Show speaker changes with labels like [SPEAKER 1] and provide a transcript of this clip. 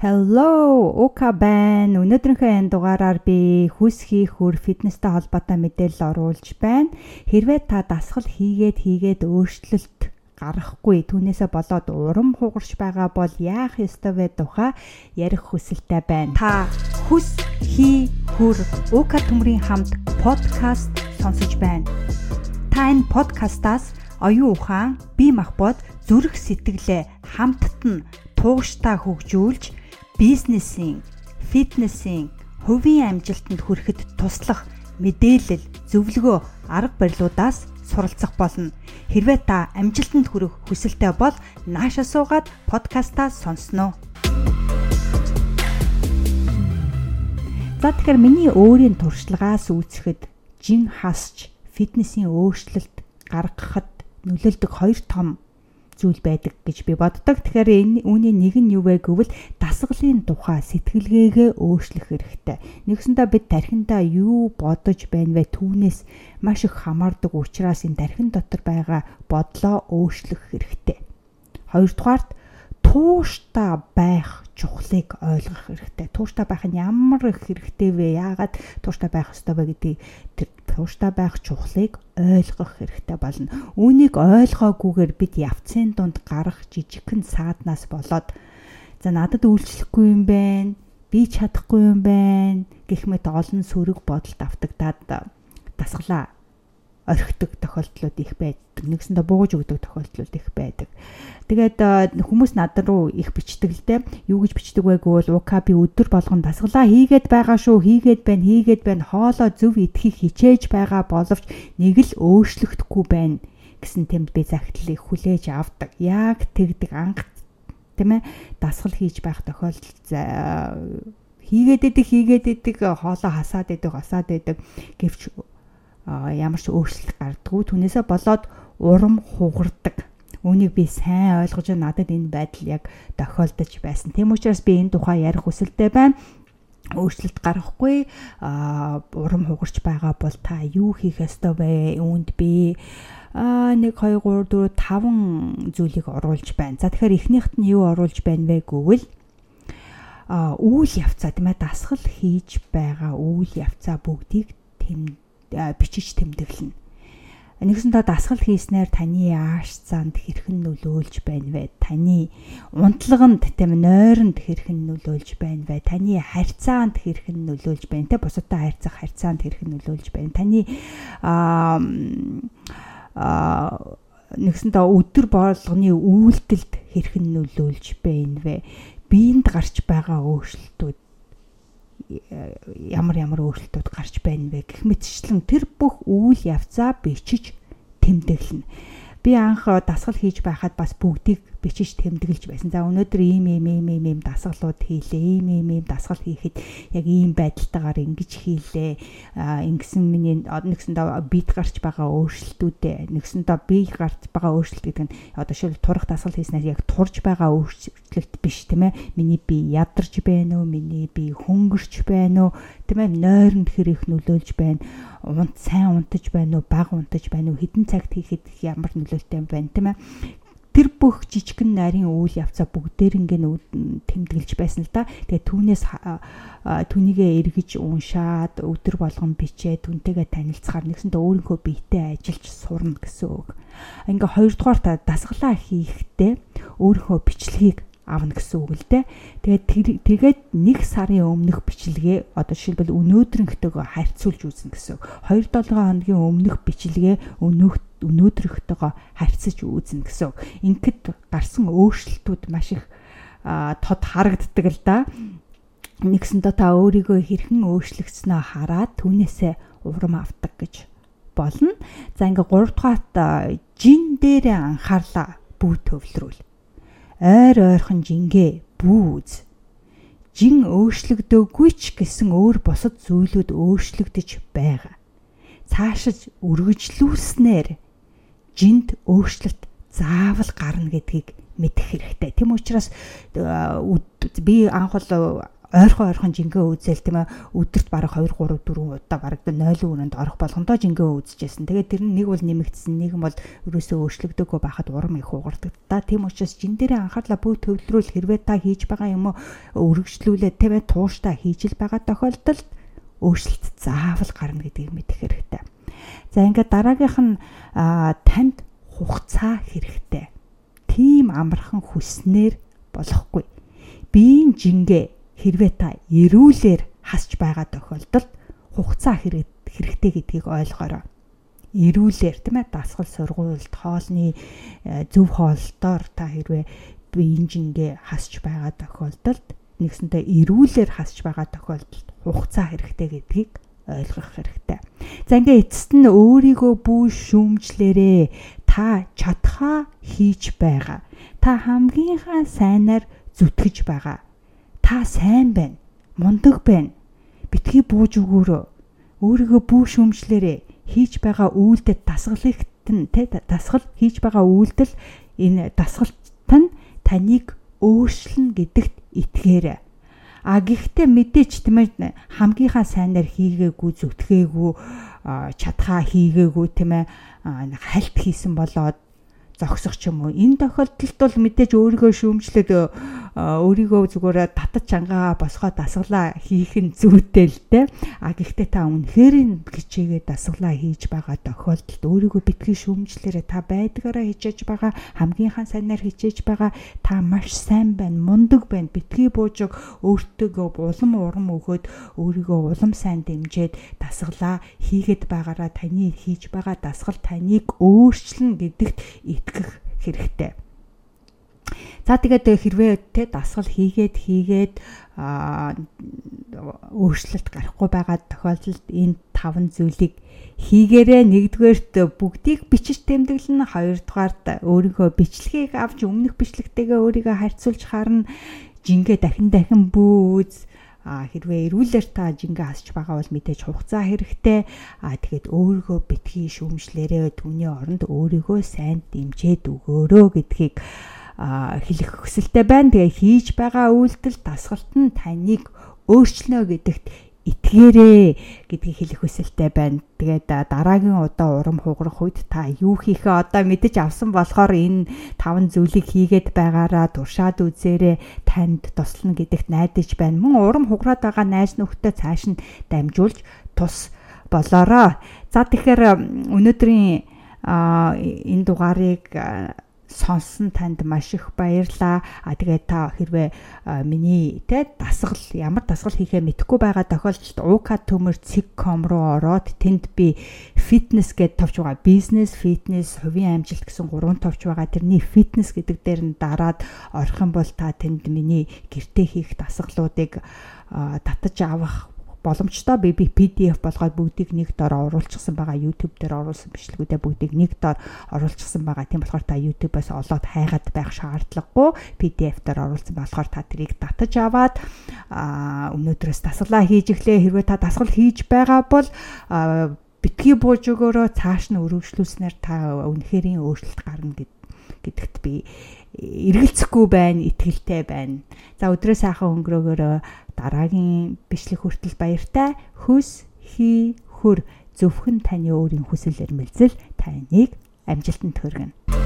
[SPEAKER 1] Hello, Ука байна. Өнөөдрийнхөө энэ дугаараар би хүс хийх хөр фитнестэй холбоотой мэдээлэл оруулж байна. Хэрвээ та дасгал хийгээд хийгээд өөрчлөлт гарахгүй түүнээсээ болоод урам хугарч байгаа бол яах ёстой вэ тухай ярих хүсэлтэй байна. Та хүс хий хөр Ука төмрийн хамт подкаст сонсож байна. Та энэ подкастаас оюун ухаан, бие махбод, зүрх сэтгэлээ хамтд нь тууштай хөгжүүлж бизнесийн, фитнесийн, хувийн амжилтанд хүрэхэд туслах мэдээлэл, зөвлөгөө, арга барилуудаас суралцах болно. Хэрвээ та амжилтанд хүрэх хүсэлтэй бол нааша суугаад подкастаа сонсноо. За тэгэхээр миний өөрийн туршлагаас үүсгэхэд жин хасч фитнесийн өөрчлөлт гаргахад нөлөөлдөг хоёр том зүйл байдаг гэж би боддог. Тэгэхээр энэ үүний нэг нь юу вэ гэвэл дасгалын тухай сэтгэлгээгээ өөрчлөх хэрэгтэй. Нэгсэндээ бид тархиндаа юу бодож байна вэ түүнээс маш их хамаардаг учраас энэ тархин дотор байгаа бодлоо өөрчлөх хэрэгтэй. Хоёрдугаарт тууштай байх чухлыг ойлгох хэрэгтэй. Тууштай байх нь ямар их хэрэгтэй вэ? Яагаад тууштай байх ёстой вэ гэдгийг тэр тууштай байх чухлыг ойлгох хэрэгтэй болно. Үүнийг ойлгоогүйгээр бид явцын дунд гарах жижигхэн сааднаас болоод за надад үйлчлэхгүй юм байна. Би чадахгүй юм байна гэх мэт олон сөрөг бодолд автагдаад дасглаа орхидог тохиолдлууд их байдаг. Нэгсэндээ бууж өгдөг тохиолдлууд их байдаг. Тэгээд хүмүүс над руу их бичдэг л дээ. Юу гэж бичдэг вэ гэвэл уука би өдөр болгон дасгалаа хийгээд байгаа шүү, хийгээд байна, хийгээд байна. Хоолоо зөв идэхийг хичээж байгаа боловч нэг л өөрчлөгдөхгүй байна гэсэн тэмд би загтлыг хүлээж авдаг. Яг тэгдэг анх тийм ээ дасгал хийж байх тохиолдол хийгээд идэг хийгээд идэг хоолоо хасаад идэг хасаад идэг гэвч ямар ч өөрчлөлт гардггүй түүнээсээ болоод урам хугардаг. Үүнийг би сайн ойлгож надад энэ байдал яг тохиолдож байсан. Тэм учраас би энэ тухай ярих хүсэлтэй байна өөрчлөлт гарахгүй а урам хугарч байгаа бол та юу хийх ёстой вэ? Үүнд би а 1 2 3 4 5 зүйлийг оруулж байна. За тэгэхээр эхнийхт нь юу оруулж байна вэ гэвэл а үйл явцаа тийм ээ дасгал хийж байгаа үйл явцаа бүгдийг тэм бичиж тэмдэглэнэ. Нэгсэндээ дасгал хийснээр таны ааш цаанд хэрхэн нөлөөлж байна вэ? Таны унтлаганд тийм нойронд хэрхэн нөлөөлж байна вэ? Таны харьцаанд хэрхэн нөлөөлж байна? Тэ бусадтай харьцах харьцаанд хэрхэн нөлөөлж байна? Таны аа нэгсэндээ өдөр болгоны үйлдэлд хэрхэн нөлөөлж байна вэ? Биеинд гарч байгаа өөрчлөлтүүд ямар ямар өөрчлөлтүүд гарч байна вэ гэх мэтчлэн тэр бүх үйл явцаа бичиж тэмдэглэнэ. Би анх дасгал хийж байхад бас бүгдийг бичиж тэмдэглэж байсан. За өнөөдөр ийм ийм ийм ийм ийм дасгалууд хийлээ. Ийм ийм ийм дасгал хийхэд яг ийм байдалтайгаар ингэж хийлээ. А ингэсэн миний нэгсэндээ бид гарч байгаа өөрчлөлтүүдээ нэгсэндээ би гарч байгаа өөрчлөлт гэдэг нь одоо шил турах дасгал хийснээр яг турж байгаа өөрчлөлт биш тийм ээ. Миний би ядарч байна уу? Миний би хөнгөрч байна уу? Тийм ээ. Нойронд хэрэг нөлөөлж байна. Унт сайн унтаж байна уу? Бага унтаж байна уу? Хідэн цагт хийхэд ямар нөлөөлтэй юм байна тийм ээ тэр бүх жижигэн нарийн үйл явцаа бүгдээрингээ тэмдэглэж байсан л да. Тэгээ түүнээс түүнийгээ эргэж уншаад өдөр болгон бичээд түнтэйгээ танилцахаар нэгсэндээ өөрийнхөө биетэй ажиллаж сурна гэсэн үг. Ингээ хоёрдугаар та дасгалаа хийхдээ өөрийнхөө бичлэгийг авна гэсэн үг л дээ. Тэгээд тэгээд нэг сарын өмнөх бичлэгээ одоо жишээлбэл өнөөдрийнхтэйгээ харьцуулж үзнэ гэсэн. 2-7 хоногийн өмнөх бичлэгээ өнөөх өнөөдрийнхтэйгээ харьцаж үзнэ гэсэн. Ингээд гарсан өөрчлөлтүүд маш их тод харагддаг л да. Нэгсэндээ та өөрийгөө хэрхэн өөрчлөгдснөө хараад түүнээсээ урам авдаг гэж болно. За ингээ 3 дугаарт жин дээрээ анхаарлаа бүү төвлөрүүл ойр ойрхон жингээ бүүз жин өөрчлөгдөөгүй ч гэсэн өөр босод зүйлүүд өөрчлөгдөж байгаа. Цаашиж үргэлжлүүлснээр жинд өөрчлөлт заавал гарна гэдгийг мэдэх хэрэгтэй. Тэм учраас би анх бол ойрхон ойрхон жингээ үзэл тийм ээ өдөрт бараг 2 3 4 удаа бараг 0 өрөөнд орох болгондоо жингээ үзчихсэн. Тэгээд тэр нь нэг бол нэмэгдсэн, нэг нь бол ерөөсөө өөрчлөгдөөгүй байхад урам их угардаг. Та тийм учраас жин дээрээ анхаарлаа бүх төвлөрүүл хэрвээ та хийж байгаа юм уу өргөжлүүлээд тийм ээ тууштай хийж л байгаа тохиолдолд өөрчлөлт заавал гарна гэдгийг мэдэх хэрэгтэй. За ингээд дараагийнх нь танд хугацаа хэрэгтэй. Тим амархан хүснээр болохгүй. Биеийн жингээ хэрвээ та эрүүлэр хасч байгаа тохиолдолд хугацаа хэрэгтэй гэдгийг ойлгоорой. Эрүүлэр тийм ээ дасгал сургуульд хоолны э, зөв хоолтоор та хэрвээ биеийн жингээ хасч байгаа тохиолдолд нэгсэнтэй эрүүлэр хасч байгаа тохиолдолд хугацаа хэрэгтэй гэдгийг ойлгох хэрэгтэй. За ингээ эцэст нь өөрийгөө бүү шүүмжлэрээ та чадхаа хийж байгаа. Та хамгийн сайнаар зүтгэж байгаа та сайн байна. Мундаг байна. Битгий бууж өгөөрөө. Өөрийгөө бүү шүмжлэрээ хийж байгаа үйлдэл дасгалыгт нь тэ дасгал хийж байгаа үйлдэл энэ дасгалт нь таныг өөрчлөн гэдэгт итгээрэй. А гэхдээ мэдээч тийм ээ хамгийнхаа сайнаар хийгээгүй зүтгээгүй чадхаа хийгээгүй тийм ээ хальт хийсэн болоод зогсох ч юм уу. Энэ тохиолдолд бол мэдээж өөрийгөө шүүмжлээд өөрийгөө зүгээр татаж чангаа босгоод дасглаа хийх нь зүйтэй л дээ. А гэхдээ та үнэхээр хичээгээ дасглаа хийж байгаа тохиолдолд өөрийгөө битгий шүүмжлээрээ та байдгаараа хичээж байгаа хамгийн сайнаар хичээж байгаа та маш сайн байна, мундаг байна. Битгий буужиг өөртөө улам урам өгөөд өөрийгөө улам сайн дэмжиж дасглаа хийгээд байгаараа таны хийж байгаа дасгал таныг өөрчлөн гэдэгт итгэх хэрэгтэй. За тэгээд хэрвээ те дасгал хийгээд хийгээд өөрчлөлт гарахгүй байгаа тохиолдолд энэ таван зүйлийг хийгээрээ нэгдүгээрт бүгдийг бичиж тэмдэглэн хоёрдугаарт өөрийнхөө бичлэгийг авч өмнөх бичлэгтэйгээ өөрийгөө харьцуулж харна. Жингээ дахин дахин бүүз. А хэрвээ эрүүлэр та жингээ хасч байгаа бол мэдээж хугацаа хэрэгтэй. А тэгээд өөрийгөө битгий шүүмжлэрээ түүний оронд өөрийгөө сайн дэмжиж өгөөрөө гэдгийг хэлэх хүсэлтэй байна. Тэгээ хийж байгаа үйлдэл дасгалт нь таныг өөрчлөнө гэдэгт итгээрээ гэдгийг хэлэх хүсэлтэй байна. Тэгээд дараагийн удаа урам хугарах үед та юу хийхээ одоо мэдэж авсан болохоор энэ таван зүйлийг хийгээд байгаараа туршаад үзээрэй танд туслана гэдэгт найдаж байна. Мөн урам хугараад байгаа найз нөхдөд цааш нь дамжуулж тус болоороо. За тэгэхээр өнөөдрийн энэ дугаарыг сонсон танд маш их баярлаа. А тэгээд та хэрвээ миний те дасгал ямар дасгал хийхээ мэдэхгүй байгаа тохиолдолд уука төмөр цэг.com руу ороод тэнд би фитнес гэдээ товч байгаа. Бизнес, фитнес, хувийн амжилт гэсэн гурван товч байгаа. Тэрний фитнес гэдэг дээр нь дараад орох юм бол та тэнд миний гэртээ хийх дасгалуудыг татаж авах боломжтой би PDF болгоод бүгдийг нэг дор оруулчихсан байгаа YouTube дээр оруулсан бичлэгүүдээ бүгдийг нэг дор оруулчихсан байгаа. Тийм болохоор та YouTube-аас олоод хайгаад байх шаардлагагүй. PDF дээр оруулсан болохоор та тэрийг татаж аваад өнөөдрөөс дасгалаа хийж эхлэе. Хэрвээ та дасгал хийж байгаа бол битгий бууж өгөөрөө цааш нь өргөжлүүлснээр та үнэхэрийн өөрчлөлт гарна гэдэгт би эргэлзэхгүй байна, итгэлтэй байна. За өдрөө сайхан өнгөрөөгөөрөө дараагийн бичлэг хүртэл баяртай. Хүс хий хөр зөвхөн таны өөрийн хүсэл эрмэлзэл таныг амжилтанд хүргэнэ.